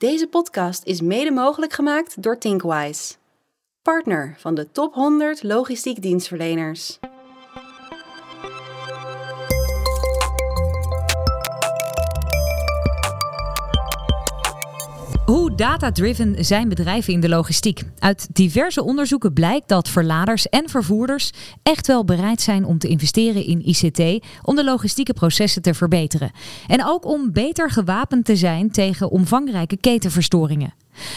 Deze podcast is mede mogelijk gemaakt door Thinkwise, partner van de top 100 logistiek dienstverleners. Data-driven zijn bedrijven in de logistiek? Uit diverse onderzoeken blijkt dat verladers en vervoerders echt wel bereid zijn om te investeren in ICT om de logistieke processen te verbeteren. En ook om beter gewapend te zijn tegen omvangrijke ketenverstoringen.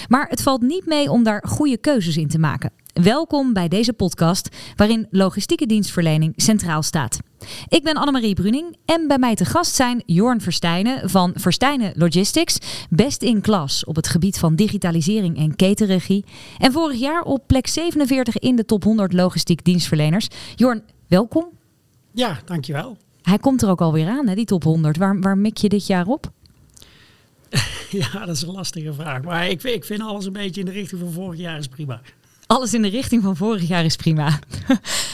Maar het valt niet mee om daar goede keuzes in te maken. Welkom bij deze podcast waarin logistieke dienstverlening centraal staat. Ik ben Annemarie Bruning en bij mij te gast zijn Jorn Verstijnen van Verstijnen Logistics, best in klas op het gebied van digitalisering en ketenregie. En vorig jaar op plek 47 in de top 100 logistiek dienstverleners. Jorn, welkom. Ja, dankjewel. Hij komt er ook alweer aan, hè, die top 100. Waar, waar mik je dit jaar op? Ja, dat is een lastige vraag. Maar ik, ik vind alles een beetje in de richting van vorig jaar is prima. Alles in de richting van vorig jaar is prima.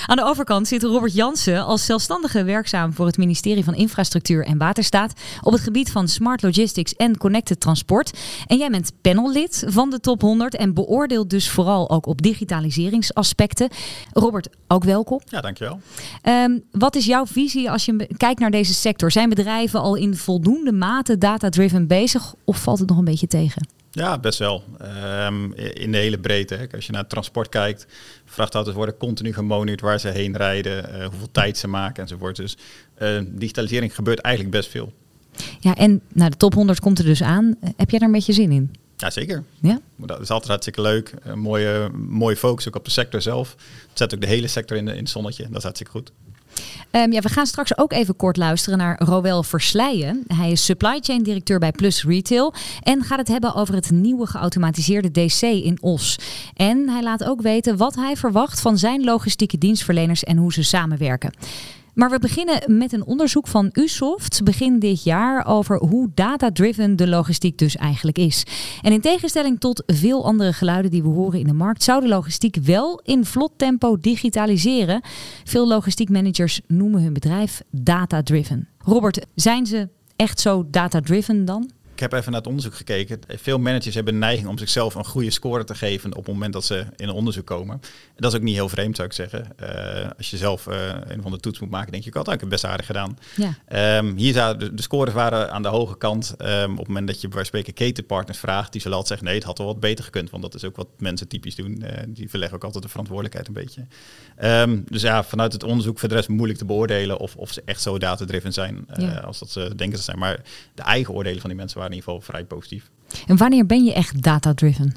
Aan de overkant zit Robert Jansen als zelfstandige werkzaam voor het ministerie van Infrastructuur en Waterstaat op het gebied van Smart Logistics en Connected Transport. En jij bent panellid van de top 100 en beoordeelt dus vooral ook op digitaliseringsaspecten. Robert, ook welkom. Ja, dankjewel. Um, wat is jouw visie als je kijkt naar deze sector? Zijn bedrijven al in voldoende mate data-driven bezig of valt het nog een beetje tegen? Ja, best wel. Um, in de hele breedte. Hè. Als je naar het transport kijkt, vrachtauto's worden continu gemonitord waar ze heen rijden, uh, hoeveel tijd ze maken enzovoort. Dus uh, digitalisering gebeurt eigenlijk best veel. Ja, en nou, de top 100 komt er dus aan. Heb jij daar een beetje zin in? Ja, zeker. Ja? Dat is altijd hartstikke leuk. Een mooie, mooie focus ook op de sector zelf. Het zet ook de hele sector in, de, in het zonnetje. Dat is hartstikke goed. Um, ja, we gaan straks ook even kort luisteren naar Roel Versleijen. Hij is supply chain directeur bij Plus Retail en gaat het hebben over het nieuwe geautomatiseerde DC in Os. En hij laat ook weten wat hij verwacht van zijn logistieke dienstverleners en hoe ze samenwerken. Maar we beginnen met een onderzoek van Usoft begin dit jaar over hoe data-driven de logistiek dus eigenlijk is. En in tegenstelling tot veel andere geluiden die we horen in de markt, zou de logistiek wel in vlot tempo digitaliseren. Veel logistiek managers noemen hun bedrijf data-driven. Robert, zijn ze echt zo data-driven dan? Ik heb even naar het onderzoek gekeken. Veel managers hebben de neiging om zichzelf een goede score te geven op het moment dat ze in een onderzoek komen. En dat is ook niet heel vreemd, zou ik zeggen. Uh, als je zelf uh, een van de toets moet maken, denk je, ik had eigenlijk best aardig gedaan. Ja. Um, hier zou de, scores waren aan de hoge kant. Um, op het moment dat je bij spreken ketenpartners vraagt, die zullen altijd zeggen, nee, het had wel wat beter gekund. Want dat is ook wat mensen typisch doen. Uh, die verleggen ook altijd de verantwoordelijkheid een beetje. Um, dus ja, vanuit het onderzoek voor de rest moeilijk te beoordelen of, of ze echt zo data-driven zijn ja. als dat ze denken te zijn. Maar de eigen oordelen van die mensen waren in ieder geval vrij positief. En wanneer ben je echt data-driven?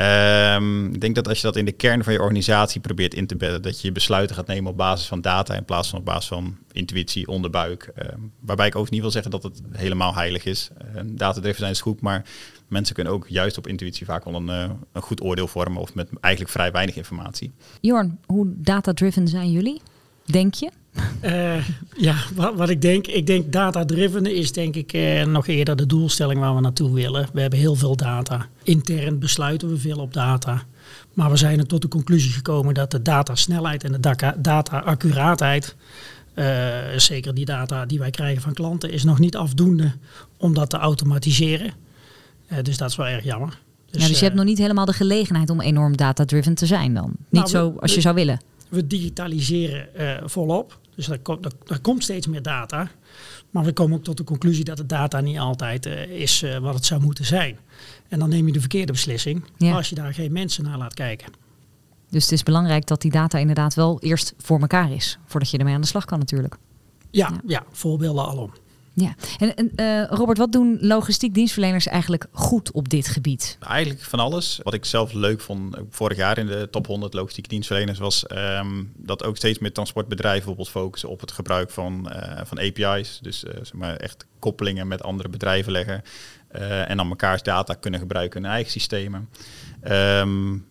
Um, ik denk dat als je dat in de kern van je organisatie probeert in te bedden, dat je besluiten gaat nemen op basis van data in plaats van op basis van intuïtie, onderbuik. Um, waarbij ik ook niet wil zeggen dat het helemaal heilig is. Uh, data-driven zijn is goed, maar mensen kunnen ook juist op intuïtie vaak wel een, uh, een goed oordeel vormen of met eigenlijk vrij weinig informatie. Jorn, hoe data-driven zijn jullie? Denk je? Uh, ja, wat, wat, ik denk, ik denk data-driven is denk ik uh, nog eerder de doelstelling waar we naartoe willen. We hebben heel veel data. Intern besluiten we veel op data. Maar we zijn er tot de conclusie gekomen dat de datasnelheid en de data-accuraatheid, uh, zeker die data die wij krijgen van klanten, is nog niet afdoende om dat te automatiseren. dus dat is wel erg jammer. Dus, ja, dus je hebt nog niet helemaal de gelegenheid om enorm data-driven te zijn dan? Niet nou, zo als je zou willen? We digitaliseren volop. Dus er, er, komt steeds meer data. Maar we komen ook tot de conclusie dat de data niet altijd uh, is uh, wat het zou moeten zijn. En dan neem je de verkeerde beslissing ja. als je daar geen mensen naar laat kijken. Dus het is belangrijk dat die data inderdaad wel eerst voor elkaar is. Voordat je ermee aan de slag kan natuurlijk. Ja, ja. ja voorbeelden alom. Ja, en, uh, Robert, wat doen logistiek dienstverleners eigenlijk goed op dit gebied? Eigenlijk van alles. Wat ik zelf leuk vond vorig jaar in de top 100 logistieke dienstverleners was um, dat ook steeds meer transportbedrijven bijvoorbeeld focussen op het gebruik van, uh, van API's. Dus zeg maar echt koppelingen met andere bedrijven leggen en dan mekaars data kunnen gebruiken in eigen systemen. Um,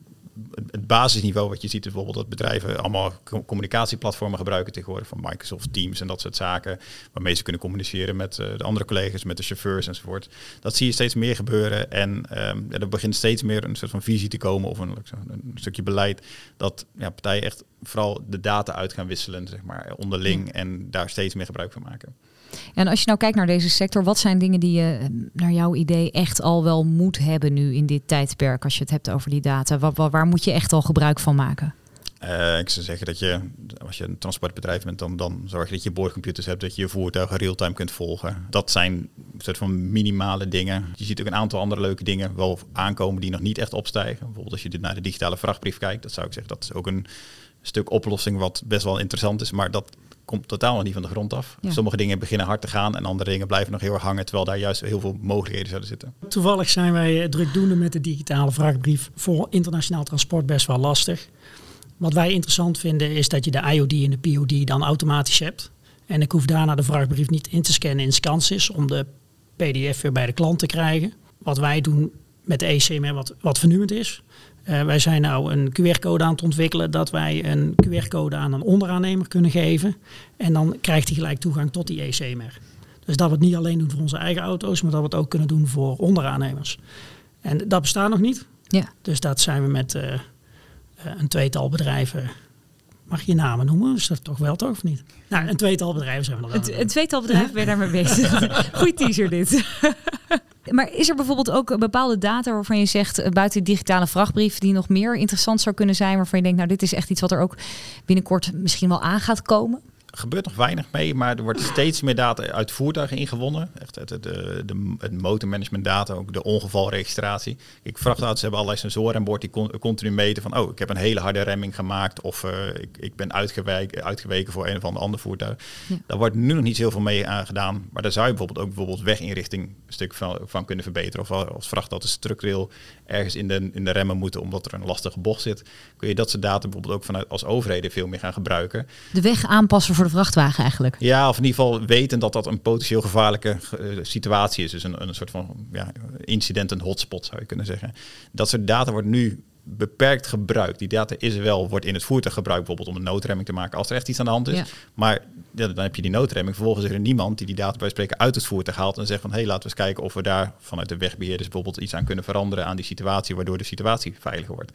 het basisniveau wat je ziet, is bijvoorbeeld dat bedrijven allemaal communicatieplatformen gebruiken tegenwoordig van Microsoft Teams en dat soort zaken, waarmee ze kunnen communiceren met uh, de andere collega's, met de chauffeurs enzovoort. Dat zie je steeds meer gebeuren en um, er begint steeds meer een soort van visie te komen of een, een stukje beleid dat ja, partijen echt vooral de data uit gaan wisselen, zeg maar, onderling en daar steeds meer gebruik van maken. En als je nou kijkt naar deze sector, wat zijn dingen die je naar jouw idee echt al wel moet hebben nu in dit tijdperk, als je het hebt over die data? Waar, waar moet je echt al gebruik van maken? Uh, ik zou zeggen dat je, als je een transportbedrijf bent, dan, dan zorg je dat je boordcomputers hebt, dat je je voertuigen real-time kunt volgen. Dat zijn soort van minimale dingen. Je ziet ook een aantal andere leuke dingen wel aankomen die nog niet echt opstijgen. Bijvoorbeeld als je naar de digitale vrachtbrief kijkt, dat zou ik zeggen, dat is ook een stuk oplossing wat best wel interessant is, maar dat komt totaal nog niet van de grond af. Sommige dingen beginnen hard te gaan en andere dingen blijven nog heel erg hangen, terwijl daar juist heel veel mogelijkheden zouden zitten. Toevallig zijn wij drukdoende met de digitale vrachtbrief voor internationaal transport best wel lastig. Wat wij interessant vinden is dat je de IOD en de POD dan automatisch hebt. En ik hoef daarna de vrachtbrief niet in te scannen in Scansys om de PDF weer bij de klant te krijgen. Wat wij doen met de ECMR, wat, wat vernieuwend is. Uh, wij zijn nou een QR-code aan het ontwikkelen dat wij een QR-code aan een onderaannemer kunnen geven. En dan krijgt hij gelijk toegang tot die ECMR. Dus dat we het niet alleen doen voor onze eigen auto's, maar dat we het ook kunnen doen voor onderaannemers. En dat bestaat nog niet. Ja. Dus dat zijn we met, uh, eh, een tweetal bedrijven Mag je namen noemen? Is dat toch wel toch of niet? Nou, een tweetal bedrijven zijn we nog wel. Een, tweetal bedrijven ben je daarmee bezig. Goeie teaser dit. Maar is er bijvoorbeeld ook bepaalde data waarvan je zegt, eh, buiten de digitale vrachtbrief, die nog meer interessant zou kunnen zijn, waarvan je denkt, nou dit is echt iets wat er ook binnenkort misschien wel aan gaat komen? Gebeurt nog weinig mee, maar er wordt steeds meer data uit voertuigen ingewonnen. Echt het, het, de, het motormanagement data, ook de ongevalregistratie. Ik vrachtauto's hebben allerlei sensoren aan boord die continu meten van, oh, ik heb een hele harde remming gemaakt of uh, ik, ik ben uitgeweken, uitgeweken voor een of ander voertuig. Ja. Daar wordt nu nog niet zoveel mee aan gedaan, maar daar zou je bijvoorbeeld ook bijvoorbeeld weginrichting een stuk van, van kunnen verbeteren. Of als vrachtauto's structureel ergens in de, in de remmen moeten omdat er een lastige bocht zit, kun je dat soort data bijvoorbeeld ook vanuit als overheden veel meer gaan gebruiken. De weg aanpassen voor de vrachtwagen eigenlijk. Ja, of in ieder geval weten dat dat een potentieel gevaarlijke eh, situatie is. Dus een, een soort van ja, incident, een hotspot zou je kunnen zeggen. Dat soort data wordt nu beperkt gebruikt. Die data is wel, wordt in het voertuig gebruikt, bijvoorbeeld om een noodremming te maken als er echt iets aan de hand is. Maar ja, dan heb je die noodremming. Vervolgens is er niemand die die data bij spreken uit het voertuig haalt en zegt van hé, hey, laten we eens kijken of we daar vanuit de wegbeheerders bijvoorbeeld iets aan kunnen veranderen aan die situatie, waardoor de situatie veiliger wordt.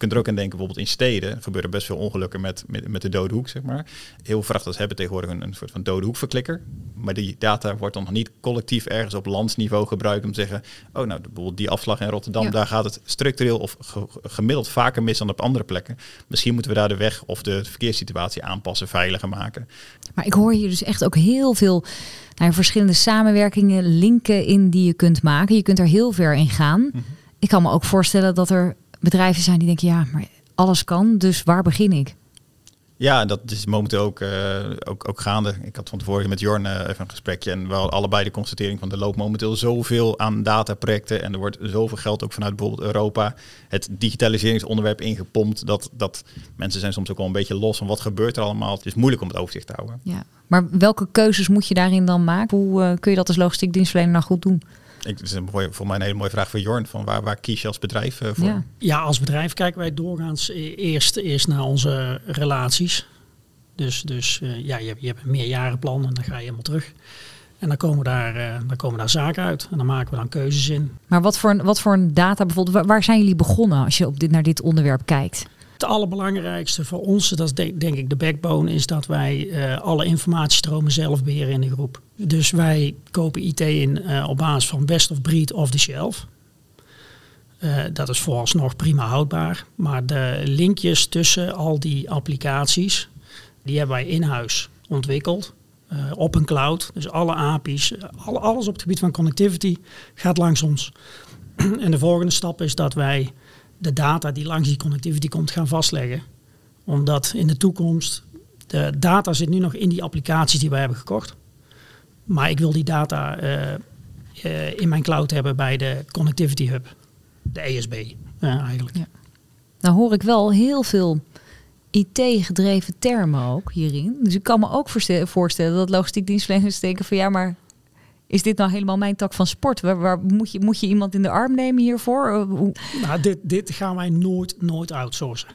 Kunt er ook aan denken, bijvoorbeeld in steden gebeuren best veel ongelukken met, met, met de dode hoek, zeg maar. Heel veel vrachters hebben tegenwoordig een, een soort van dode hoekverklikker. Maar die data wordt dan nog niet collectief ergens op landsniveau gebruikt om te zeggen, oh nou, bijvoorbeeld die afslag in Rotterdam, daar gaat het structureel of gemiddeld vaker mis dan op andere plekken. Misschien moeten we daar de weg of de verkeerssituatie aanpassen, veiliger maken. Maar ik hoor hier dus echt ook heel veel nou, verschillende samenwerkingen, linken in die je kunt maken. Je kunt er heel ver in gaan. Mhm. Ik kan me ook voorstellen dat er bedrijven zijn die denken, ja, maar alles kan, dus waar begin ik? Ja, dat is momenteel ook, uh, ook, ook gaande. Ik had van tevoren met Jorn uh, even een gesprekje en we hadden allebei de constatering van er loopt momenteel zoveel aan dataprojecten en er wordt zoveel geld ook vanuit bijvoorbeeld Europa het digitaliseringsonderwerp ingepompt dat, dat mensen zijn soms ook wel een beetje los van wat gebeurt er allemaal. Het is moeilijk om het overzicht te houden. Ja, maar welke keuzes moet je daarin dan maken? Hoe uh, kun je dat als logistiek dienstverlener nou goed doen? Ik, het is een mooie, voor mij een hele mooie vraag voor Jorn. Van waar, waar kies je als bedrijf uh, voor? Ja. ja. als bedrijf kijken wij doorgaans e-, eerst, eerst naar onze relaties. Dus, dus uh, ja, je, je hebt een meerjarenplan en dan ga je helemaal terug. En dan komen, daar, uh, dan komen daar zaken uit. En dan maken we dan keuzes in. Maar wat voor, wat voor een data bijvoorbeeld, waar, waar zijn jullie begonnen als je op dit, naar dit onderwerp kijkt? Het allerbelangrijkste voor ons, dat is denk, ik de backbone, is dat wij uh, alle informatiestromen zelf beheren in de groep. Dus wij kopen IT in uh, op basis van best of breed off the shelf. Uh, dat is vooralsnog prima houdbaar. Maar de linkjes tussen al die applicaties, die hebben wij in huis ontwikkeld. op een cloud. Dus alle API's, alle, alles op het gebied van connectivity gaat langs ons. en de volgende stap is dat wij de data die langs die connectivity komt gaan vastleggen. Omdat in de toekomst, de data zit nu nog in die applicaties die wij hebben gekocht. Maar ik wil die data uh, uh, in mijn cloud hebben bij de Connectivity Hub, de ESB uh, eigenlijk. Ja. Nou hoor ik wel heel veel IT-gedreven termen ook hierin. Dus ik kan me ook voorstellen dat logistiek dienstverleners denken van ja, maar is dit nou helemaal mijn tak van sport? Waar, waar, moet, je, moet je iemand in de arm nemen hiervoor? Eh, nou, dit, dit gaan wij nooit, nooit outsourcen.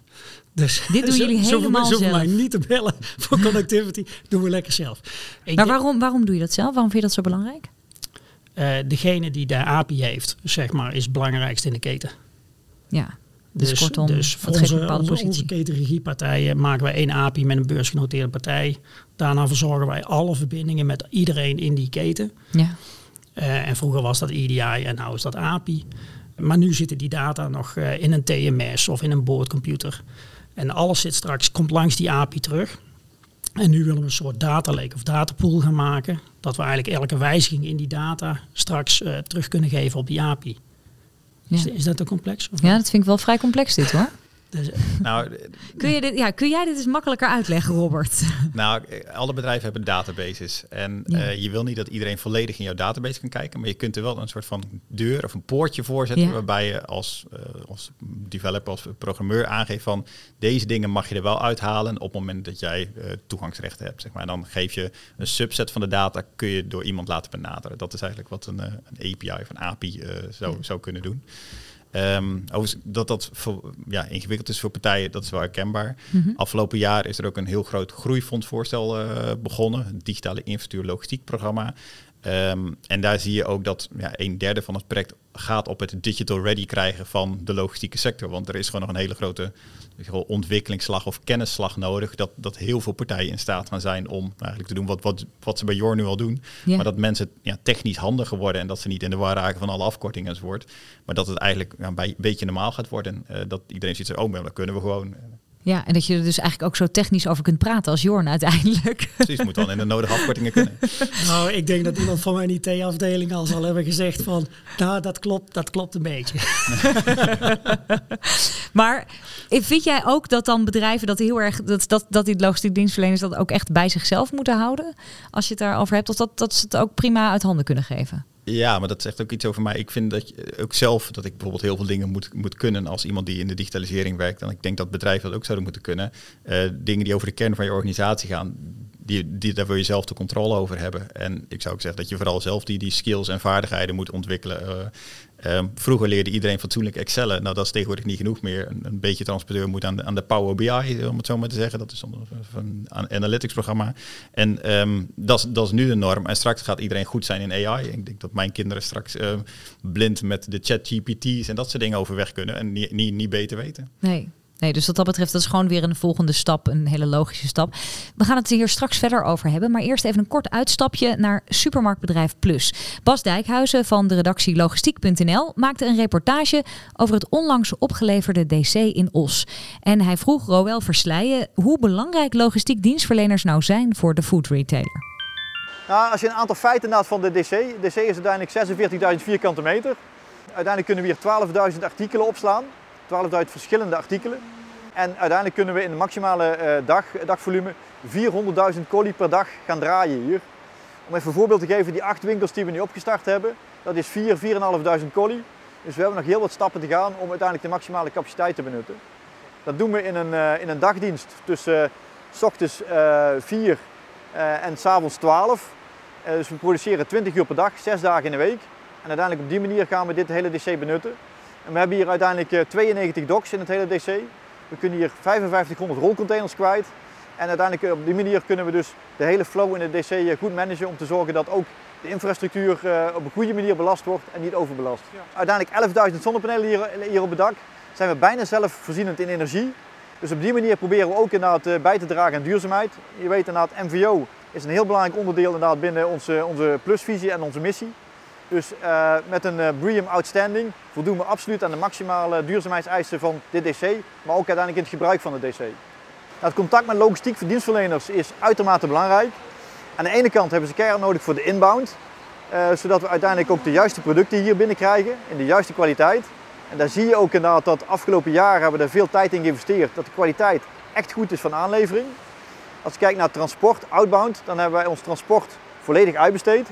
Dus dit doen jullie helemaal zelf? mij niet te bellen voor connectivity. doen we lekker zelf. maar waarom, waarom doe je dat zelf? Waarom vind je dat zo belangrijk? Uh, degene die de API heeft, zeg maar, is het belangrijkste in de keten. Ja. Dus, Dus, kortom, dus voor een onze, onze, ketenregiepartijen maken wij één API met een beursgenoteerde partij. Daarna verzorgen wij alle verbindingen met iedereen in die keten. Ja. Eh, en vroeger was dat EDI en nu is dat API. Maar nu zitten die data nog eh, in een TMS of in een boordcomputer. En alles zit straks, komt langs die API terug. En nu willen we een soort data lake of datapool gaan maken. Dat we eigenlijk elke wijziging in die data straks eh, terug kunnen geven op die API. Is, is dat te complex? Of ja, dat vind ik wel vrij complex dit hoor. Dus, Nou, Kun, je dit, ja, kun jij dit eens makkelijker uitleggen, Robert? Nou, alle bedrijven hebben databases. En Ja. eh, je wil niet dat iedereen volledig in jouw database kan kijken. Maar je kunt er wel een soort van deur of een poortje voor zetten. Ja. Waarbij je als, eh, als developer, als programmeur aangeeft van deze dingen mag je er wel uithalen op het moment dat jij eh, toegangsrechten hebt. Zeg maar. En dan geef je een subset van de data, kun je door iemand laten benaderen. Dat is eigenlijk wat een, een API of een API zou, Ja. zou kunnen doen. Ehm, dat dat voor, ja, ingewikkeld is voor partijen, dat is wel herkenbaar. Mhm. Afgelopen jaar is er ook een heel groot groeifondsvoorstel eh, begonnen, het digitale infrastructuur logistiek programma. Ehm, en daar zie je ook dat ja, een derde van het project gaat op het digital ready krijgen van de logistieke sector. Want er is gewoon nog een hele grote ontwikkelingsslag of kennisslag nodig. Dat, dat heel veel partijen in staat gaan zijn om eigenlijk te doen wat, wat, wat ze bij Jor nu al doen. Ja. Maar dat mensen ja, technisch handiger worden en dat ze niet in de war raken van alle afkortingen enzovoort. Maar dat het eigenlijk ja, bij, een beetje normaal gaat worden. Eh, dat iedereen ziet, oh, maar dat kunnen we gewoon. Ja, en dat je er dus eigenlijk ook zo technisch over kunt praten als Jorn uiteindelijk. Precies, moet dan in de nodige afkortingen kunnen. nou, ik denk dat iemand van mijn IT-afdeling al zal hebben gezegd van... Nou, dat klopt, dat klopt een beetje. Maar vind jij ook dat dan bedrijven dat heel erg dat, dat, dat die logistiek dienstverleners dat ook echt bij zichzelf moeten houden? Als je het daarover hebt, of dat, dat ze het ook prima uit handen kunnen geven? Ja, maar dat zegt ook iets over mij. Ik vind dat je ook zelf dat ik bijvoorbeeld heel veel dingen moet, moet kunnen als iemand die in de digitalisering werkt. En ik denk dat bedrijven dat ook zouden moeten kunnen. Eh, dingen die over de kern van je organisatie gaan, die, die, daar wil je zelf de controle over hebben. En ik zou ook zeggen dat je vooral zelf die, die skills en vaardigheden moet ontwikkelen. Eh, ehm, vroeger leerde iedereen fatsoenlijk Excellen. Nou, dat is tegenwoordig niet genoeg meer. Een, beetje transporteur moet aan de, aan de Power BI, om het zo maar te zeggen. Dat is een, een, analytics programma. En ehm, dat, is- dat is nu de norm. En straks gaat iedereen goed zijn in AI. Ik denk dat mijn kinderen straks eh, blind met de chat GPT's en dat soort dingen overweg kunnen. En niet, niet, niet beter weten. Nee. Nee, dus wat dat betreft, dat is gewoon weer een volgende stap, een hele logische stap. We gaan het hier straks verder over hebben, maar eerst even een kort uitstapje naar Supermarktbedrijf Plus. Bas Dijkhuizen van de redactie logistiek.nl maakte een reportage over het onlangs opgeleverde DC in Os. En hij vroeg Roel Versleijen hoe belangrijk logistiek dienstverleners nou zijn voor de food retailer. Nou, als je een aantal feiten inderdaad van de DC. DC is uiteindelijk 46.000 vierkante meter. Uiteindelijk kunnen we hier 12.000 artikelen opslaan. 12.000 verschillende artikelen. En uiteindelijk kunnen we in de maximale eh, dag, dagvolume 400.000 colie per dag gaan draaien hier. Om even een voorbeeld te geven, die acht winkels die we nu opgestart hebben, dat is 4, 4.500 colie. Dus we hebben nog heel wat stappen te gaan om uiteindelijk de maximale capaciteit te benutten. Dat doen we in een, eh, in een dagdienst tussen eh, s ochtends eh 4 eh, en s'avonds 12. Eh, dus we produceren 20 uur per dag, 6 dagen in de week. En uiteindelijk op die manier gaan we dit hele DC benutten. En we hebben hier uiteindelijk eh, 92 docks in het hele DC. We kunnen hier 5500 rolcontainers kwijt. En uiteindelijk eh, op die manier kunnen we dus de hele flow in de DC eh, goed managen om te zorgen dat ook de infrastructuur eh, op een goede manier belast wordt en niet overbelast. Uiteindelijk 11.000 zonnepanelen hier, hier op het dak. Zijn we bijna zelfvoorzienend in energie. Dus op die manier proberen we ook inderdaad eh, bij te dragen aan duurzaamheid. Je weet inderdaad, MVO is een heel belangrijk onderdeel inderdaad binnen onze, onze plusvisie en onze missie. Dus eh, met een uh, BREEAM Outstanding voldoen we absoluut aan de maximale duurzaamheidseisen van dit DC, maar ook uiteindelijk in het gebruik van de DC. Nou, het contact met logistiek voor dienstverleners is uitermate belangrijk. Aan de ene kant hebben ze keihard nodig voor de inbound, uh, zodat we uiteindelijk ook de juiste producten hier binnenkrijgen in de juiste kwaliteit. En daar zie je ook inderdaad dat afgelopen jaren hebben we er veel tijd in geïnvesteerd dat de kwaliteit echt goed is van aanlevering. Als je kijkt naar transport, outbound, dan hebben wij ons transport volledig uitbesteed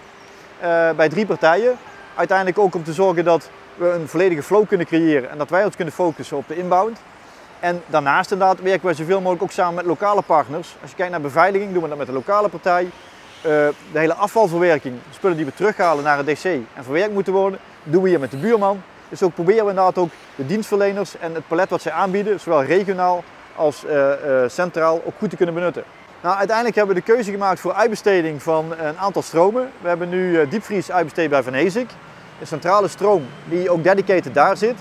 bij drie partijen. Uiteindelijk ook om te zorgen dat we een volledige flow kunnen creëren en dat wij ons kunnen focussen op de inbound. En daarnaast inderdaad werken wij zoveel mogelijk ook samen met lokale partners. Als je kijkt naar beveiliging, doen we dat met de lokale partij. Uh, de hele afvalverwerking, spullen die we terughalen naar het DC en verwerkt moeten worden, doen we hier met de buurman. Dus ook proberen we inderdaad ook de dienstverleners en het palet wat zij aanbieden, zowel regionaal als uh, centraal, ook goed te kunnen benutten. Nou, uiteindelijk hebben we de keuze gemaakt voor uitbesteding van een aantal stromen. We hebben nu uh, diepvries uitbesteed bij Van Heesik. Een centrale stroom die ook dedicated daar zit.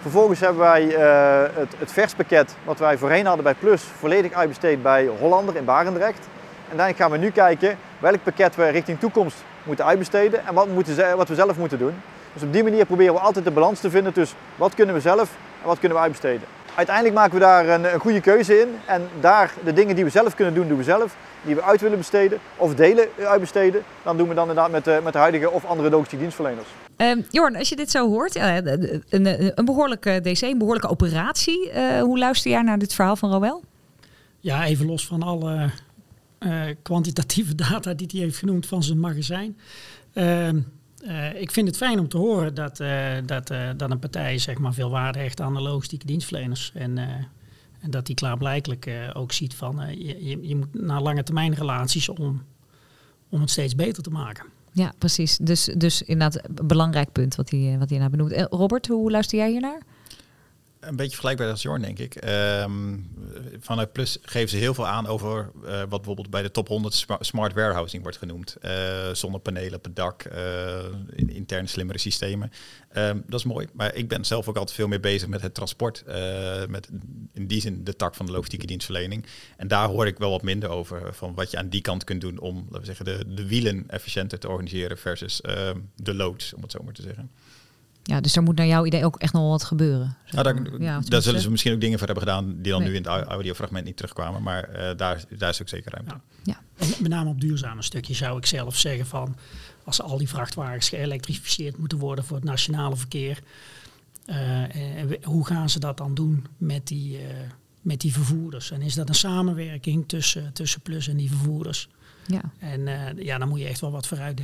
Vervolgens hebben wij uh, het, het verspakket wat wij voorheen hadden bij Plus volledig uitbesteed bij Hollander in Barendrecht. En dan gaan we nu kijken welk pakket we richting toekomst moeten uitbesteden en wat, moeten, wat we zelf moeten doen. Dus op die manier proberen we altijd de balans te vinden tussen wat kunnen we zelf en wat kunnen we uitbesteden. Uiteindelijk maken we daar een, een goede keuze in en daar de dingen die we zelf kunnen doen, doen we zelf. Die we uit willen besteden of delen uitbesteden, dan doen we dan inderdaad met de, met de huidige of andere logistieke dienstverleners. Um, Jorn, als je dit zo hoort, ja, een, een behoorlijke DC, een behoorlijke operatie. Uh, hoe luister jij naar dit verhaal van Roel? Ja, even los van alle uh, kwantitatieve data die hij heeft genoemd van zijn magazijn. Uh, uh, ik vind het fijn om te horen dat, dat, dat een partij zeg maar, veel waarde hecht aan de logistieke dienstverleners. En, en dat die klaarblijkelijk ook ziet van je, je, moet naar lange termijn relaties om, om het steeds beter te maken. Ja, precies. Dus, dus inderdaad een belangrijk punt wat hij, wat hij nou benoemt. Robert, hoe luister jij hiernaar? Een beetje vergelijkbaar als Jorn, denk ik. Um, vanuit Plus geven ze heel veel aan over uh, wat bijvoorbeeld bij de top 100 smart warehousing wordt genoemd. Uh, zonnepanelen op het dak, uh, interne slimmere systemen. Um, dat is mooi, maar ik ben zelf ook altijd veel meer bezig met het transport. met in die zin de tak van de logistieke dienstverlening. En daar hoor ik wel wat minder over van wat je aan die kant kunt doen om laten we zeggen, de, de wielen efficiënter te organiseren versus ehm, de loads, om het zo maar te zeggen. Ja, dus er moet naar jouw idee ook echt nog wat gebeuren. Nou, daar, ja, daar zullen ze misschien ook dingen voor hebben gedaan die dan nu in het audiofragment niet terugkwamen. Maar uh, daar, daar is ook zeker ruimte. Ja. ja. met name op duurzame stukjes zou ik zelf zeggen van als al die vrachtwagens geëlektrificeerd moeten worden voor het nationale verkeer. Uh, hoe gaan ze dat dan doen met die, uh, met die vervoerders? En is dat een samenwerking tussen, tussen Plus en die vervoerders? Ja. En ja, dan moet je echt wel wat vooruit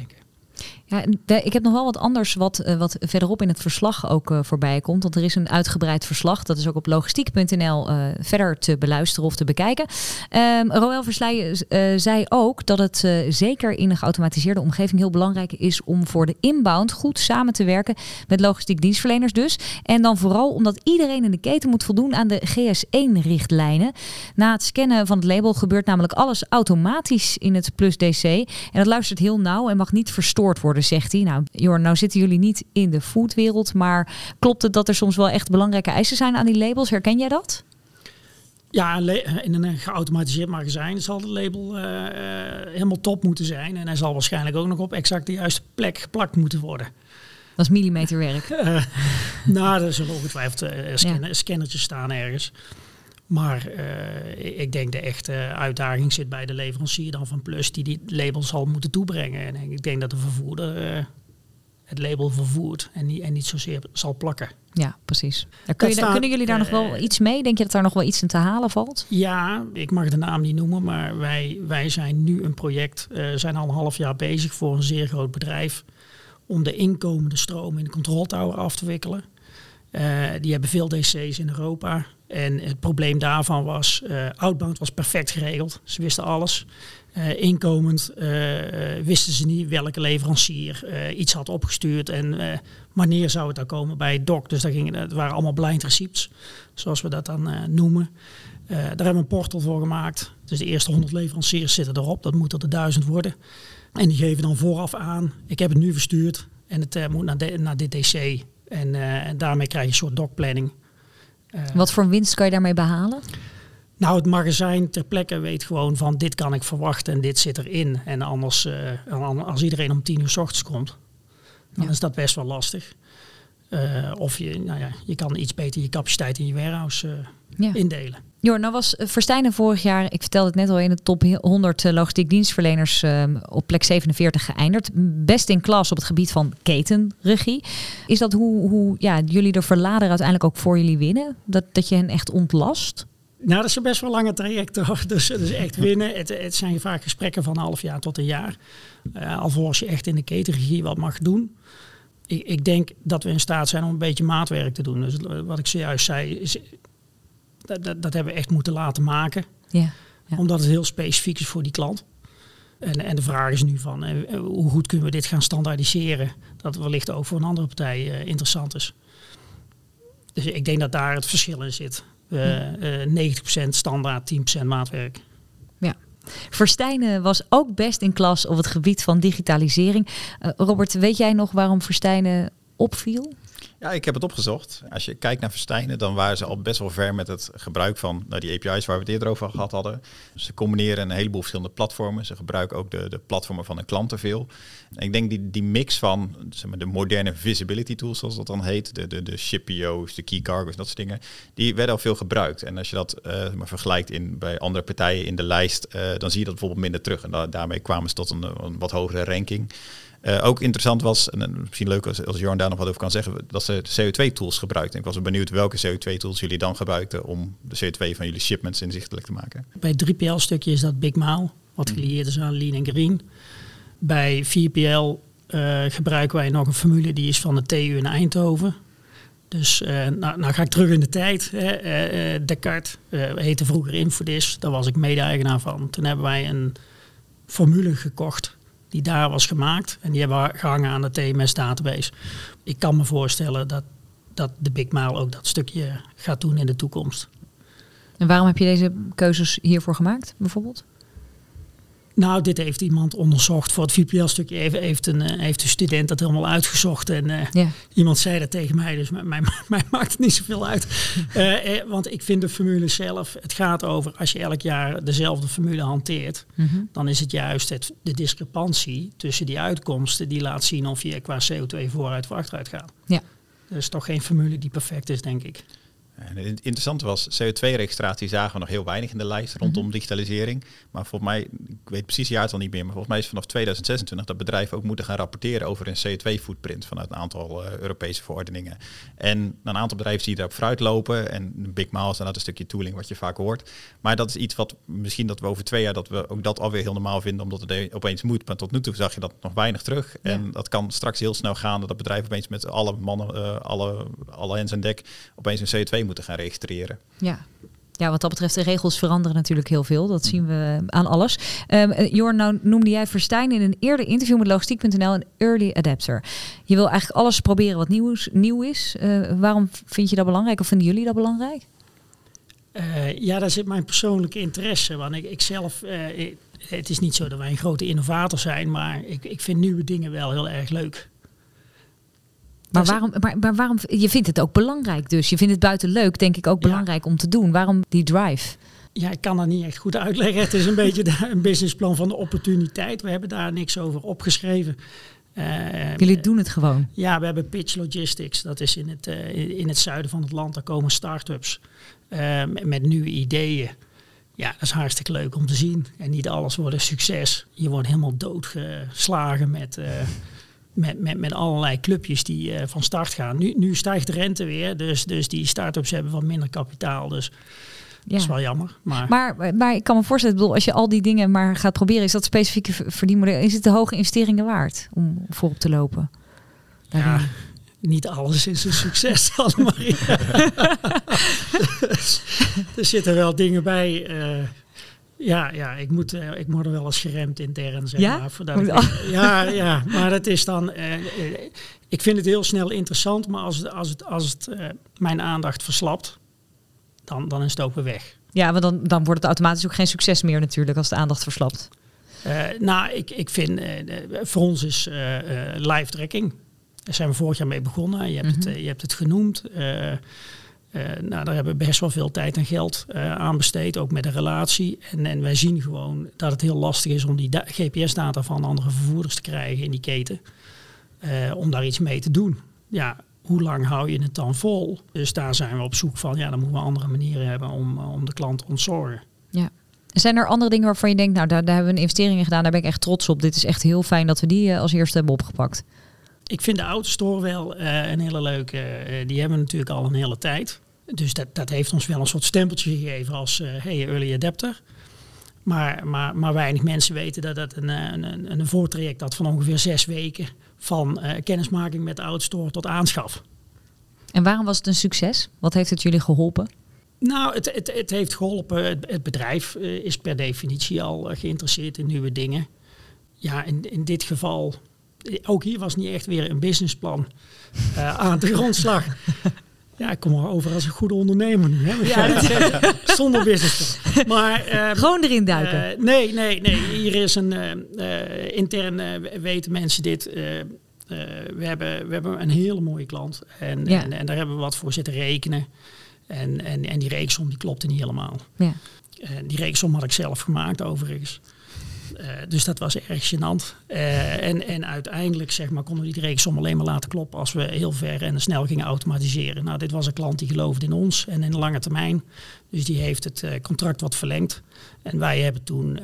Ja, ik heb nog wel wat anders wat, uh, wat verderop in het verslag ook uh, voorbij komt. Want er is een uitgebreid verslag. Dat is ook op logistiek.nl eh, verder te beluisteren of te bekijken. Um, Roel Versleij zei ook dat het zeker in een geautomatiseerde omgeving heel belangrijk is om voor de inbound goed samen te werken met logistiek dienstverleners dus. En dan vooral omdat iedereen in de keten moet voldoen aan de GS1-richtlijnen. Na het scannen van het label gebeurt namelijk alles automatisch in het Plus DC. En dat luistert heel nauw en mag niet verstoord worden, zegt hij. Nou, Jorn, nou zitten jullie niet in de foodwereld, maar klopt het dat er soms wel echt belangrijke eisen zijn aan die labels? Herken jij dat? Ja, in een geautomatiseerd magazijn zal het label uh, helemaal top moeten zijn. En hij zal waarschijnlijk ook nog op exact de juiste plek geplakt moeten worden. Dat is millimeterwerk. Uh, nou, er zullen ongetwijfeld uh, scanner, scannertjes staan ergens. Maar uh, ik denk de echte uitdaging zit bij de leverancier dan van Plus, die die label zal moeten toebrengen. En ik denk dat de vervoerder uh, het label vervoert en niet, en niet zozeer zal plakken. Ja, precies. Kun je, staat, kunnen jullie daar nog wel eh, iets mee? Denk je dat daar nog wel iets in te halen valt? Ja, ik mag de naam niet noemen, maar wij, wij zijn nu een project, zijn al een half jaar bezig voor een zeer groot bedrijf om de inkomende stroom in de controltower af te wikkelen. Die hebben veel DC's in Europa. En het probleem daarvan was, uh, outbound was perfect geregeld. Ze wisten alles. Uh, inkomend wisten ze niet welke leverancier iets had opgestuurd en wanneer zou het dan komen bij het doc. Dus gingen, het waren allemaal blind receipts, zoals we dat dan noemen. daar hebben we een portal voor gemaakt. Dus de eerste 100 leveranciers zitten erop. Dat moet er de duizend worden. En die geven dan vooraf aan, ik heb het nu verstuurd en het moet naar, naar dit DC. En, daarmee krijg je een soort docplanning. Uh, Wat voor winst kan je daarmee behalen? Nou, het magazijn ter plekke weet gewoon van dit kan ik verwachten en dit zit erin. En anders, uh, als iedereen om tien uur s ochtends komt, dan ja. is dat best wel lastig. Uh, of je, nou ja, je kan iets beter je capaciteit in je warehouse ja. indelen. Jor, nou was Verstijnen vorig jaar, ik vertelde het net al, in de top 100 logistiek dienstverleners um, op plek 47 geëindigd. Best in klas op het gebied van ketenregie. Is dat hoe, hoe ja, jullie de verlader uiteindelijk ook voor jullie winnen? Dat, dat je hen echt ontlast? Nou, dat is best wel lange traject hoor. Dus, dus echt winnen. Het, het zijn vaak gesprekken van een half jaar tot een jaar. Uh, alvorens je echt in de ketenregie wat mag doen. Ik, ik denk dat we in staat zijn om een beetje maatwerk te doen. Dus wat ik zojuist zei, is dat, dat, dat, hebben we echt moeten laten maken. Ja, ja. Omdat het heel specifiek is voor die klant. En, en de vraag is nu van eh, hoe goed kunnen we dit gaan standaardiseren? Dat wellicht ook voor een andere partij uh, interessant is. Dus ik denk dat daar het verschil in zit. Uh, uh, 90% standaard, 10% maatwerk. Ja. Verstijnen was ook best in klas op het gebied van digitalisering. Robert, weet jij nog waarom Verstijnen opviel? Ja, ik heb het opgezocht. Als je kijkt naar Verstijnen, dan waren ze al best wel ver met het gebruik van nou, die API's waar we het eerder over gehad hadden. Ze combineren een heleboel verschillende platformen. Ze gebruiken ook de, de platformen van hun klanten veel. En ik denk die, die mix van zeg maar, de moderne visibility tools, zoals dat dan heet, de, de, de ShipPO's, de key cargo's, dat soort dingen, die werden al veel gebruikt. En als je dat uh, maar vergelijkt in, bij andere partijen in de lijst, uh, dan zie je dat bijvoorbeeld minder terug. En da daarmee kwamen ze tot een, een wat hogere ranking. Uh, ook interessant was, en misschien leuk als, als Jorn daar nog wat over kan zeggen, dat ze CO2-tools gebruikten. Ik was benieuwd welke CO2-tools jullie dan gebruikten om de CO2 van jullie shipments inzichtelijk te maken. Bij 3PL-stukje is dat Big Mile, wat gelieerd is aan Lean en Green. Bij 4PL uh, gebruiken wij nog een formule die is van de TU in Eindhoven. Dus uh, nou, nou, ga ik terug in de tijd. Hè. Uh, Descartes heette vroeger Infodis, daar was ik mede-eigenaar van. Toen hebben wij een formule gekocht die daar was gemaakt. En die hebben gehangen aan de TMS database. Ik kan me voorstellen dat, dat de Big Mile ook dat stukje gaat doen in de toekomst. En waarom heb je deze keuzes hiervoor gemaakt, bijvoorbeeld? Nou, dit heeft iemand onderzocht voor het VPL-stukje. Even heeft een, heeft een student dat helemaal uitgezocht. En uh, ja. iemand zei dat tegen mij, dus mij, mij, mij maakt het niet zoveel uit. uh, eh, want ik vind de formule zelf, het gaat over als je elk jaar dezelfde formule hanteert, mm -hmm. dan is het juist het, de discrepantie tussen die uitkomsten die laat zien of je qua CO2 vooruit of achteruit gaat. Ja. Dus toch geen formule die perfect is, denk ik. En het interessante was, CO2-registratie zagen we nog heel weinig in de lijst rondom mm -hmm. digitalisering. Maar volgens mij, ik weet precies het jaartal niet meer, maar volgens mij is vanaf 2026 dat bedrijven ook moeten gaan rapporteren over een CO2-footprint vanuit een aantal uh, Europese verordeningen. En een aantal bedrijven zie je daarop vooruit lopen. En Big Miles, en dat een stukje tooling wat je vaak hoort. Maar dat is iets wat misschien dat we over twee jaar dat we ook dat alweer heel normaal vinden, omdat het opeens moet. Maar tot nu toe zag je dat nog weinig terug. Ja. En dat kan straks heel snel gaan dat bedrijven opeens met alle mannen, uh, alle, alle hens en dek, opeens een CO2 moeten gaan registreren. Ja. Ja, wat dat betreft, de regels veranderen natuurlijk heel veel. Dat zien we aan alles. Um, Jorn, nou noemde jij Verstijn in een eerder interview met logistiek.nl een early adapter. Je wil eigenlijk alles proberen wat nieuw is. Nieuw is. Uh, waarom vind je dat belangrijk of vinden jullie dat belangrijk? Uh, ja, daar zit mijn persoonlijke interesse. Want ik, ik zelf, uh, het is niet zo dat wij een grote innovator zijn, maar ik, ik vind nieuwe dingen wel heel erg leuk. Maar waarom, maar, maar, waarom, je vindt het ook belangrijk dus. Je vindt het buiten leuk, denk ik, ook belangrijk ja. om te doen. Waarom die drive? Ja, ik kan dat niet echt goed uitleggen. Het is een beetje de, een businessplan van de opportuniteit. We hebben daar niks over opgeschreven. Uh, Jullie doen het gewoon? Ja, we hebben Pitch Logistics. Dat is in het, uh, in het zuiden van het land. Daar komen start-ups uh, met, met nieuwe ideeën. Ja, dat is hartstikke leuk om te zien. En niet alles wordt een succes. Je wordt helemaal doodgeslagen met met, met, met allerlei clubjes die uh, van start gaan. Nu, nu stijgt de rente weer, dus, dus die start-ups hebben wat minder kapitaal. Dus ja. dat is wel jammer. Maar... Maar, maar ik kan me voorstellen, bedoel, als je al die dingen maar gaat proberen, is dat specifieke verdienmodel, is het de hoge investeringen waard om voorop te lopen? Daarin? Ja, niet alles is een succes, Annemarie. er zitten wel dingen bij. Uh, ja, ja ik, moet, uh, ik word er wel eens geremd intern, zeg ja? maar. Voordat ik, ja, ja, maar het is dan... Uh, uh, ik vind het heel snel interessant, maar als het, als het, als het mijn aandacht verslapt, dan, dan is het ook weer weg. Ja, want dan, dan wordt het automatisch ook geen succes meer natuurlijk als de aandacht verslapt. nou, ik, ik vind, voor ons is live tracking. Daar zijn we vorig jaar mee begonnen. Je hebt, mm -hmm. het, je hebt het genoemd. Uh, nou, daar hebben we best wel veel tijd en geld uh, aan besteed, ook met de relatie. En, en wij zien gewoon dat het heel lastig is om die GPS-data van andere vervoerders te krijgen in die keten. Uh, om daar iets mee te doen. Ja, hoe lang hou je het dan vol? Dus daar zijn we op zoek van, ja, dan moeten we andere manieren hebben om, om de klant te ontzorgen. Ja. Zijn er andere dingen waarvan je denkt, nou, daar, daar hebben we een investering in gedaan, daar ben ik echt trots op. Dit is echt heel fijn dat we die als eerste hebben opgepakt. Ik vind de Autostore wel uh, een hele leuke. Uh, die hebben we natuurlijk al een hele tijd. Dus dat, dat heeft ons wel een soort stempeltje gegeven als uh, hey, early adapter. Maar, maar, maar weinig mensen weten dat dat een, een, een, een voortraject had van ongeveer zes weken. Van kennismaking met de Autostore tot aanschaf. En waarom was het een succes? Wat heeft het jullie geholpen? Nou, het, het, het heeft geholpen. Het, het bedrijf is per definitie al geïnteresseerd in nieuwe dingen. Ja, in, in dit geval ook hier was niet echt weer een businessplan uh, aan de grondslag. Ja, ik kom er over als een goede ondernemer nu. Hè? Ja, Zonder businessplan. Maar, uh, Gewoon erin duiken. Uh, nee, nee, nee. Hier is een intern weten mensen dit. we, hebben, we hebben een hele mooie klant en, en, en, daar hebben we wat voor zitten rekenen. En, en, en die reeksom die klopte niet helemaal. Ja. die reeksom had ik zelf gemaakt overigens. Uh, dus dat was erg gênant. Uh, en, en uiteindelijk zeg maar, konden we die reeksom alleen maar laten kloppen als we heel ver en snel gingen automatiseren. Nou, dit was een klant die geloofde in ons en in de lange termijn. Dus die heeft het uh, contract wat verlengd. En wij hebben toen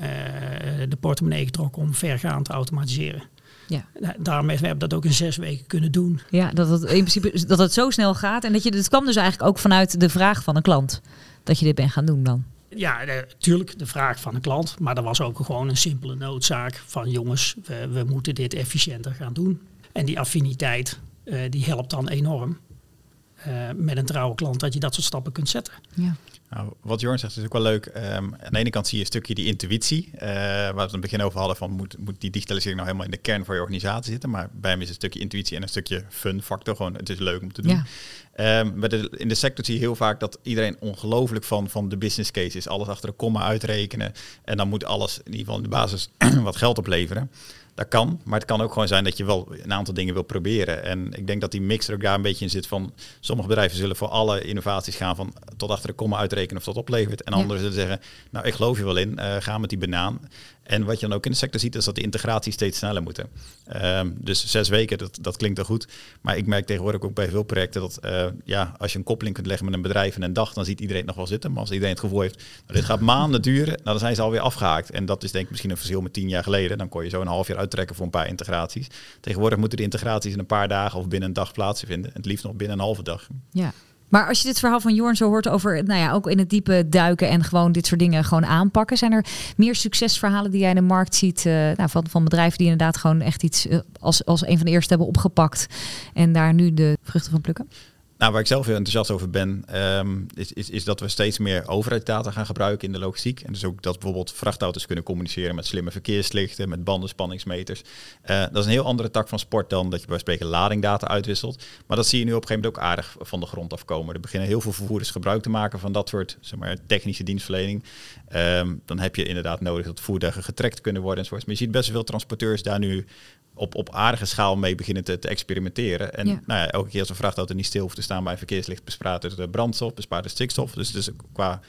de portemonnee getrokken om vergaand te automatiseren. Ja. Daarom hebben we dat ook in zes weken kunnen doen. Ja, dat het in principe dat het zo snel gaat. En dat je het kwam dus eigenlijk ook vanuit de vraag van een klant dat je dit bent gaan doen dan. Ja, natuurlijk de vraag van een klant. Maar dat was ook gewoon een simpele noodzaak van jongens, we, moeten dit efficiënter gaan doen. En die affiniteit, uh, die helpt dan enorm. Uh, met een trouwe klant dat je dat soort stappen kunt zetten. Ja. Nou, wat Jorn zegt is ook wel leuk. Um, aan de ene kant zie je een stukje die intuïtie, uh, waar we het in het begin over hadden van moet, moet die digitalisering nou helemaal in de kern van je organisatie zitten. Maar bij hem is een stukje intuïtie en een stukje fun factor. Gewoon, het is leuk om te doen. Ja. Um, de, in de sector zie je heel vaak dat iedereen ongelooflijk van, van de business case is. Alles achter de komma uitrekenen. En dan moet alles in ieder geval in de basis wat geld opleveren. Dat kan, maar het kan ook gewoon zijn dat je wel een aantal dingen wil proberen. En ik denk dat die mix er ook daar een beetje in zit van... sommige bedrijven zullen voor alle innovaties gaan van tot achter de komma uitrekenen of dat oplevert. En anderen zullen zeggen, nou ik geloof je wel in, uh, ga met die banaan. En wat je dan ook in de sector ziet, is dat de integratie steeds sneller moeten. Um, dus zes weken, dat, dat klinkt er goed. Maar ik merk tegenwoordig ook bij veel projecten dat uh, ja, als je een koppeling kunt leggen met een bedrijf in een dag, dan ziet iedereen nog wel zitten. Maar als iedereen het gevoel heeft, nou, dit gaat maanden duren, nou, dan zijn ze alweer afgehaakt. En dat is denk ik misschien een verschil met tien jaar geleden. Dan kon je zo een half jaar uittrekken voor een paar integraties. Tegenwoordig moeten de integraties in een paar dagen of binnen een dag plaatsvinden. En het liefst nog binnen een halve dag. Ja, maar als je dit verhaal van Jorn zo hoort over, nou ja, ook in het diepe duiken en gewoon dit soort dingen gewoon aanpakken, zijn er meer succesverhalen die jij in de markt ziet uh, nou, van, van bedrijven die inderdaad gewoon echt iets uh, als, als een van de eerste hebben opgepakt en daar nu de vruchten van plukken? Nou, waar ik zelf heel enthousiast over ben, um, is, is, is, dat we steeds meer overheidsdata gaan gebruiken in de logistiek. En dus ook dat bijvoorbeeld vrachtauto's kunnen communiceren met slimme verkeerslichten, met bandenspanningsmeters. Uh, dat is een heel andere tak van sport dan dat je bij spreken ladingdata uitwisselt. Maar dat zie je nu op een gegeven moment ook aardig van de grond afkomen. Er beginnen heel veel vervoerders gebruik te maken van dat soort zeg maar, technische dienstverlening. Um, dan heb je inderdaad nodig dat voertuigen getrekt kunnen worden enzovoort. Maar je ziet best veel transporteurs daar nu op, op aardige schaal mee beginnen te, te experimenteren. En Nou ja, elke keer als een vrachtauto niet stil hoeft te staan bij een verkeerslicht, bespaart het de brandstof, bespaart het stikstof. Dus het is qua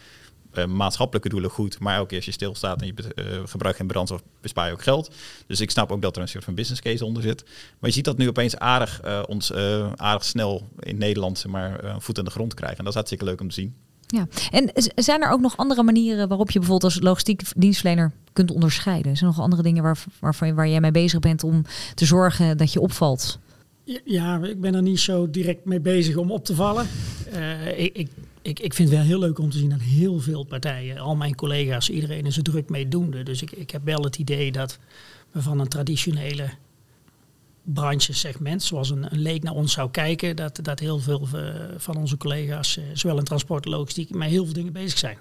uh, maatschappelijke doelen goed. Maar elke keer als je stilstaat en je uh, gebruikt geen brandstof, bespaar je ook geld. Dus ik snap ook dat er een soort van business case onder zit. Maar je ziet dat nu opeens aardig, uh, ons, aardig snel in Nederland maar, voet aan de grond krijgen. En dat is hartstikke leuk om te zien. Ja, en zijn er ook nog andere manieren waarop je bijvoorbeeld als logistiek dienstverlener kunt onderscheiden? Zijn er nog andere dingen waar, waarvan, waar jij mee bezig bent om te zorgen dat je opvalt? Ja, ik ben er niet zo direct mee bezig om op te vallen. Uh, ik, ik, ik, ik vind het wel heel leuk om te zien dat heel veel partijen, al mijn collega's, iedereen is er druk mee doende. Dus ik, ik heb wel het idee dat we van een traditionele branchesegment, zoals een, een, leek naar ons zou kijken, dat, dat heel veel eh, van onze collega's, eh, zowel in transport en logistiek, met heel veel dingen bezig zijn.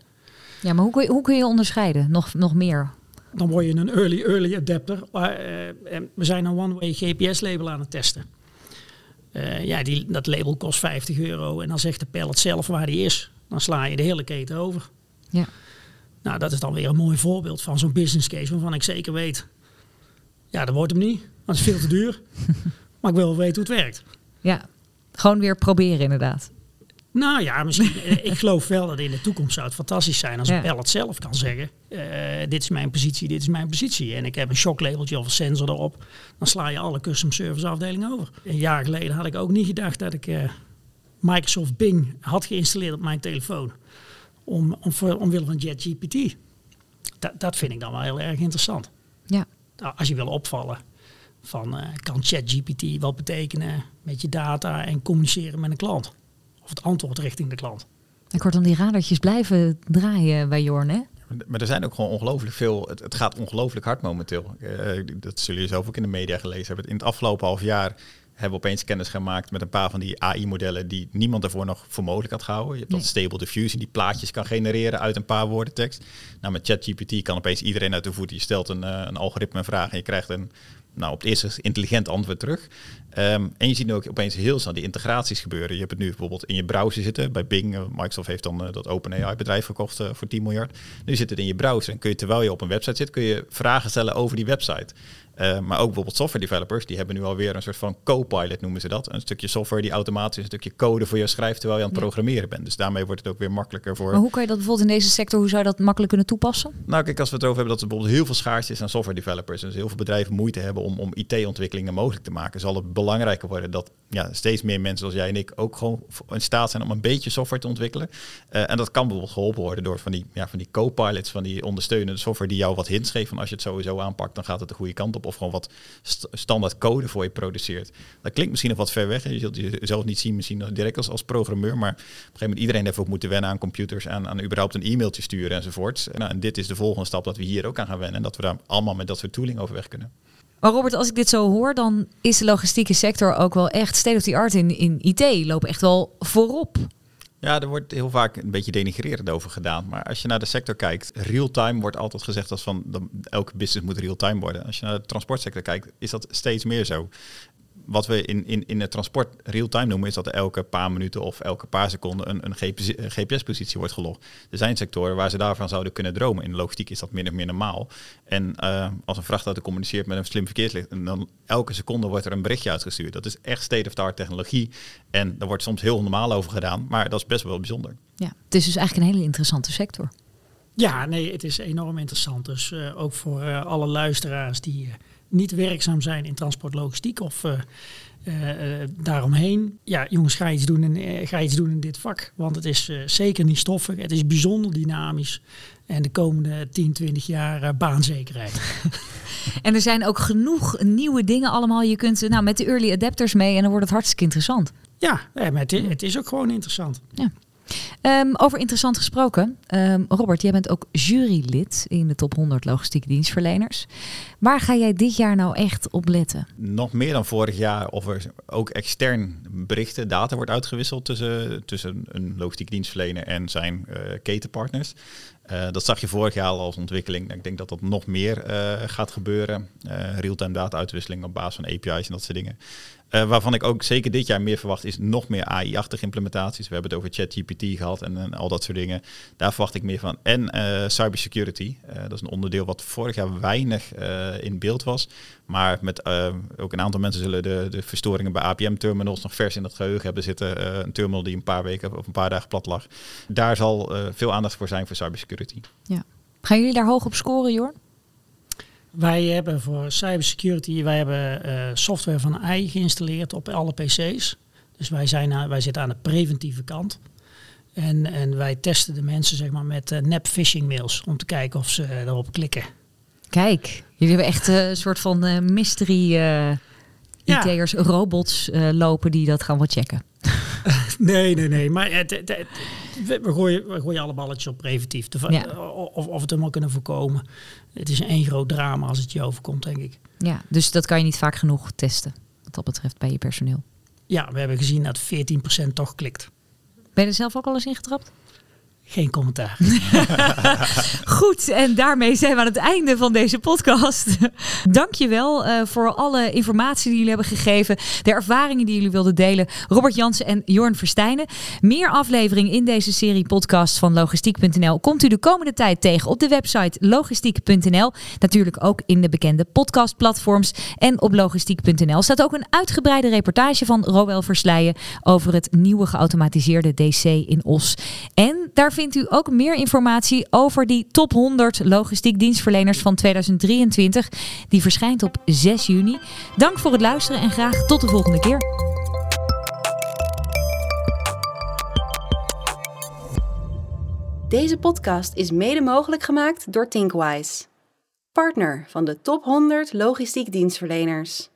Ja, maar hoe kun je, hoe kun je onderscheiden? Nog, nog meer? Dan word je een early, early adapter. Uh, we zijn een one-way GPS-label aan het testen. Uh, ja, die, dat label kost 50 euro en dan zegt de pallet zelf waar die is. Dan sla je de hele keten over. Ja. Nou, dat is dan weer een mooi voorbeeld van zo'n business case waarvan ik zeker weet, ja, dat wordt hem niet. Dat is veel te duur. maar ik wil wel weten hoe het werkt. Ja, gewoon weer proberen inderdaad. Nou ja, misschien. Eh, ik geloof wel dat in de toekomst zou het fantastisch zijn als ja. een pallet zelf kan zeggen: uh, dit is mijn positie, dit is mijn positie. En ik heb een shocklabeltje of een sensor erop. Dan sla je alle custom service afdelingen over. Een jaar geleden had ik ook niet gedacht dat ik uh, Microsoft Bing had geïnstalleerd op mijn telefoon. Om, om voor, omwille van JetGPT. Dat, dat vind ik dan wel heel erg interessant. Ja. Nou, als je wil opvallen van uh, kan ChatGPT wat betekenen met je data en communiceren met een klant. Of het antwoord richting de klant. Ik hoor dan die radertjes blijven draaien bij Jorn, hè? Maar er zijn ook gewoon ongelooflijk veel. Het, het gaat ongelooflijk hard momenteel. Uh, dat zullen je zelf ook in de media gelezen hebben. In het afgelopen half jaar hebben we opeens kennis gemaakt met een paar van die AI-modellen die niemand ervoor nog voor mogelijk had gehouden. Je hebt nee. dat Stable Diffusion die plaatjes kan genereren uit een paar woorden tekst. Nou, met ChatGPT kan opeens iedereen uit de voet. Je stelt een, uh, een algoritme een vraag en je krijgt een nou, op het eerste intelligent antwoord terug. Um, en je ziet nu ook opeens heel snel die integraties gebeuren. Je hebt het nu bijvoorbeeld in je browser zitten. Bij Bing, uh, Microsoft heeft dan uh, dat OpenAI-bedrijf verkocht uh, voor 10 miljard. Nu zit het in je browser en kun je terwijl je op een website zit, kun je vragen stellen over die website. Uh, maar ook bijvoorbeeld software developers, die hebben nu alweer een soort van co-pilot noemen ze dat. Een stukje software die automatisch een stukje code voor je schrijft terwijl je aan het programmeren bent. Dus daarmee wordt het ook weer makkelijker voor. Maar hoe kan je dat bijvoorbeeld in deze sector, hoe zou je dat makkelijk kunnen toepassen? Nou, kijk, als we het over hebben dat er bijvoorbeeld heel veel schaarste is aan software developers. Dus heel veel bedrijven moeite hebben om, om IT-ontwikkelingen mogelijk te maken. Zal het belangrijker worden dat ja, steeds meer mensen zoals jij en ik ook gewoon in staat zijn om een beetje software te ontwikkelen. Uh, en dat kan bijvoorbeeld geholpen worden door van die, ja, van die co-pilots, van die ondersteunende software die jou wat hints geeft van als je het sowieso aanpakt, dan gaat het de goede kant op. Of gewoon wat st standaard code voor je produceert. Dat klinkt misschien nog wat ver weg. Je zult jezelf niet zien misschien direct als, als programmeur. Maar op een gegeven moment iedereen heeft ook moeten wennen aan computers. Aan, aan überhaupt een e-mailtje sturen enzovoort. En, nou, en dit is de volgende stap dat we hier ook aan gaan wennen. En dat we daar allemaal met dat soort tooling overweg kunnen. Maar Robert, als ik dit zo hoor, dan is de logistieke sector ook wel echt state of the art in, in IT. Lopen echt wel voorop. Ja, er wordt heel vaak een beetje denigrerend over gedaan. Maar als je naar de sector kijkt, real-time wordt altijd gezegd als van elke business moet real-time worden. Als je naar de transportsector kijkt, is dat steeds meer zo wat we in, in, in het transport real-time noemen, is dat er elke paar minuten of elke paar seconden een, een GPS-positie wordt gelogd. Er zijn sectoren waar ze daarvan zouden kunnen dromen. In de logistiek is dat min of meer normaal. En uh, als een vrachtauto communiceert met een slim verkeerslicht, en dan elke seconde wordt er een berichtje uitgestuurd. Dat is echt state-of-the-art technologie. En daar wordt soms heel normaal over gedaan, maar dat is best wel bijzonder. Ja, het is dus eigenlijk een hele interessante sector. Ja, nee, het is enorm interessant. Dus uh, ook voor uh, alle luisteraars die niet werkzaam zijn in transportlogistiek of uh, uh, daaromheen. Ja, jongens, ga iets, doen in, ga iets doen in dit vak. Want het is zeker niet stoffig. Het is bijzonder dynamisch. En de komende 10, 20 jaar baanzekerheid. en er zijn ook genoeg nieuwe dingen allemaal. Je kunt nou, met de early adapters mee en dan wordt het hartstikke interessant. Ja, het, het is ook gewoon interessant. Ja. Um, over interessant gesproken. Um, Robert, jij bent ook jurylid in de top 100 logistieke dienstverleners. Waar ga jij dit jaar nou echt op letten? Nog meer dan vorig jaar of er ook extern berichten, data wordt uitgewisseld tussen, tussen een logistieke dienstverlener en zijn uh, ketenpartners. Uh, dat zag je vorig jaar al als ontwikkeling. Ik denk dat dat nog meer uh, gaat gebeuren. Real-time data-uitwisseling op basis van API's en dat soort dingen. Uh, waarvan ik ook zeker dit jaar meer verwacht, is nog meer AI-achtige implementaties. We hebben het over ChatGPT gehad en, en, al dat soort dingen. Daar verwacht ik meer van. En uh, cybersecurity. Uh, dat is een onderdeel wat vorig jaar weinig in beeld was. Maar met ook een aantal mensen zullen de, de verstoringen bij APM-terminals nog vers in het geheugen hebben zitten. een terminal die een paar weken of een paar dagen plat lag. Daar zal veel aandacht voor zijn voor cybersecurity. Ja. Gaan jullie daar hoog op scoren, Jor? Wij hebben voor cybersecurity, wij hebben uh, software van AI geïnstalleerd op alle PC's. Dus wij, zijn, wij zitten aan de preventieve kant. En, en wij testen de mensen zeg maar, met uh, nep phishing mails om te kijken of ze erop klikken. Kijk, jullie hebben echt een soort van mystery IT'ers, ja. robots lopen die dat gaan wat checken. nee, nee, nee. Maar het, het, het, we, gooien, we gooien alle balletjes op preventief. ja. of, of het helemaal kunnen voorkomen. Het is één groot drama als het je overkomt, denk ik. Ja, dus dat kan je niet vaak genoeg testen, wat dat betreft, bij je personeel. Ja, we hebben gezien dat 14% toch klikt. Ben je er zelf ook al eens ingetrapt? Geen commentaar. Goed, en daarmee zijn we aan het einde van deze podcast. Dankjewel uh, voor alle informatie die jullie hebben gegeven, de ervaringen die jullie wilden delen. Robert Jansen en Jorn Verstijnen. Meer afleveringen in deze serie podcast van logistiek.nl komt u de komende tijd tegen op de website logistiek.nl. Natuurlijk ook in de bekende podcastplatforms. En op logistiek.nl staat ook een uitgebreide reportage van Roel Versleijen over het nieuwe geautomatiseerde DC in Os. En daar vindt u ook meer informatie over die top 100 logistiek dienstverleners van 2023. Die verschijnt op 6 juni. Dank voor het luisteren en graag tot de volgende keer. Deze podcast is mede mogelijk gemaakt door Thinkwise, partner van de top 100 logistiek dienstverleners.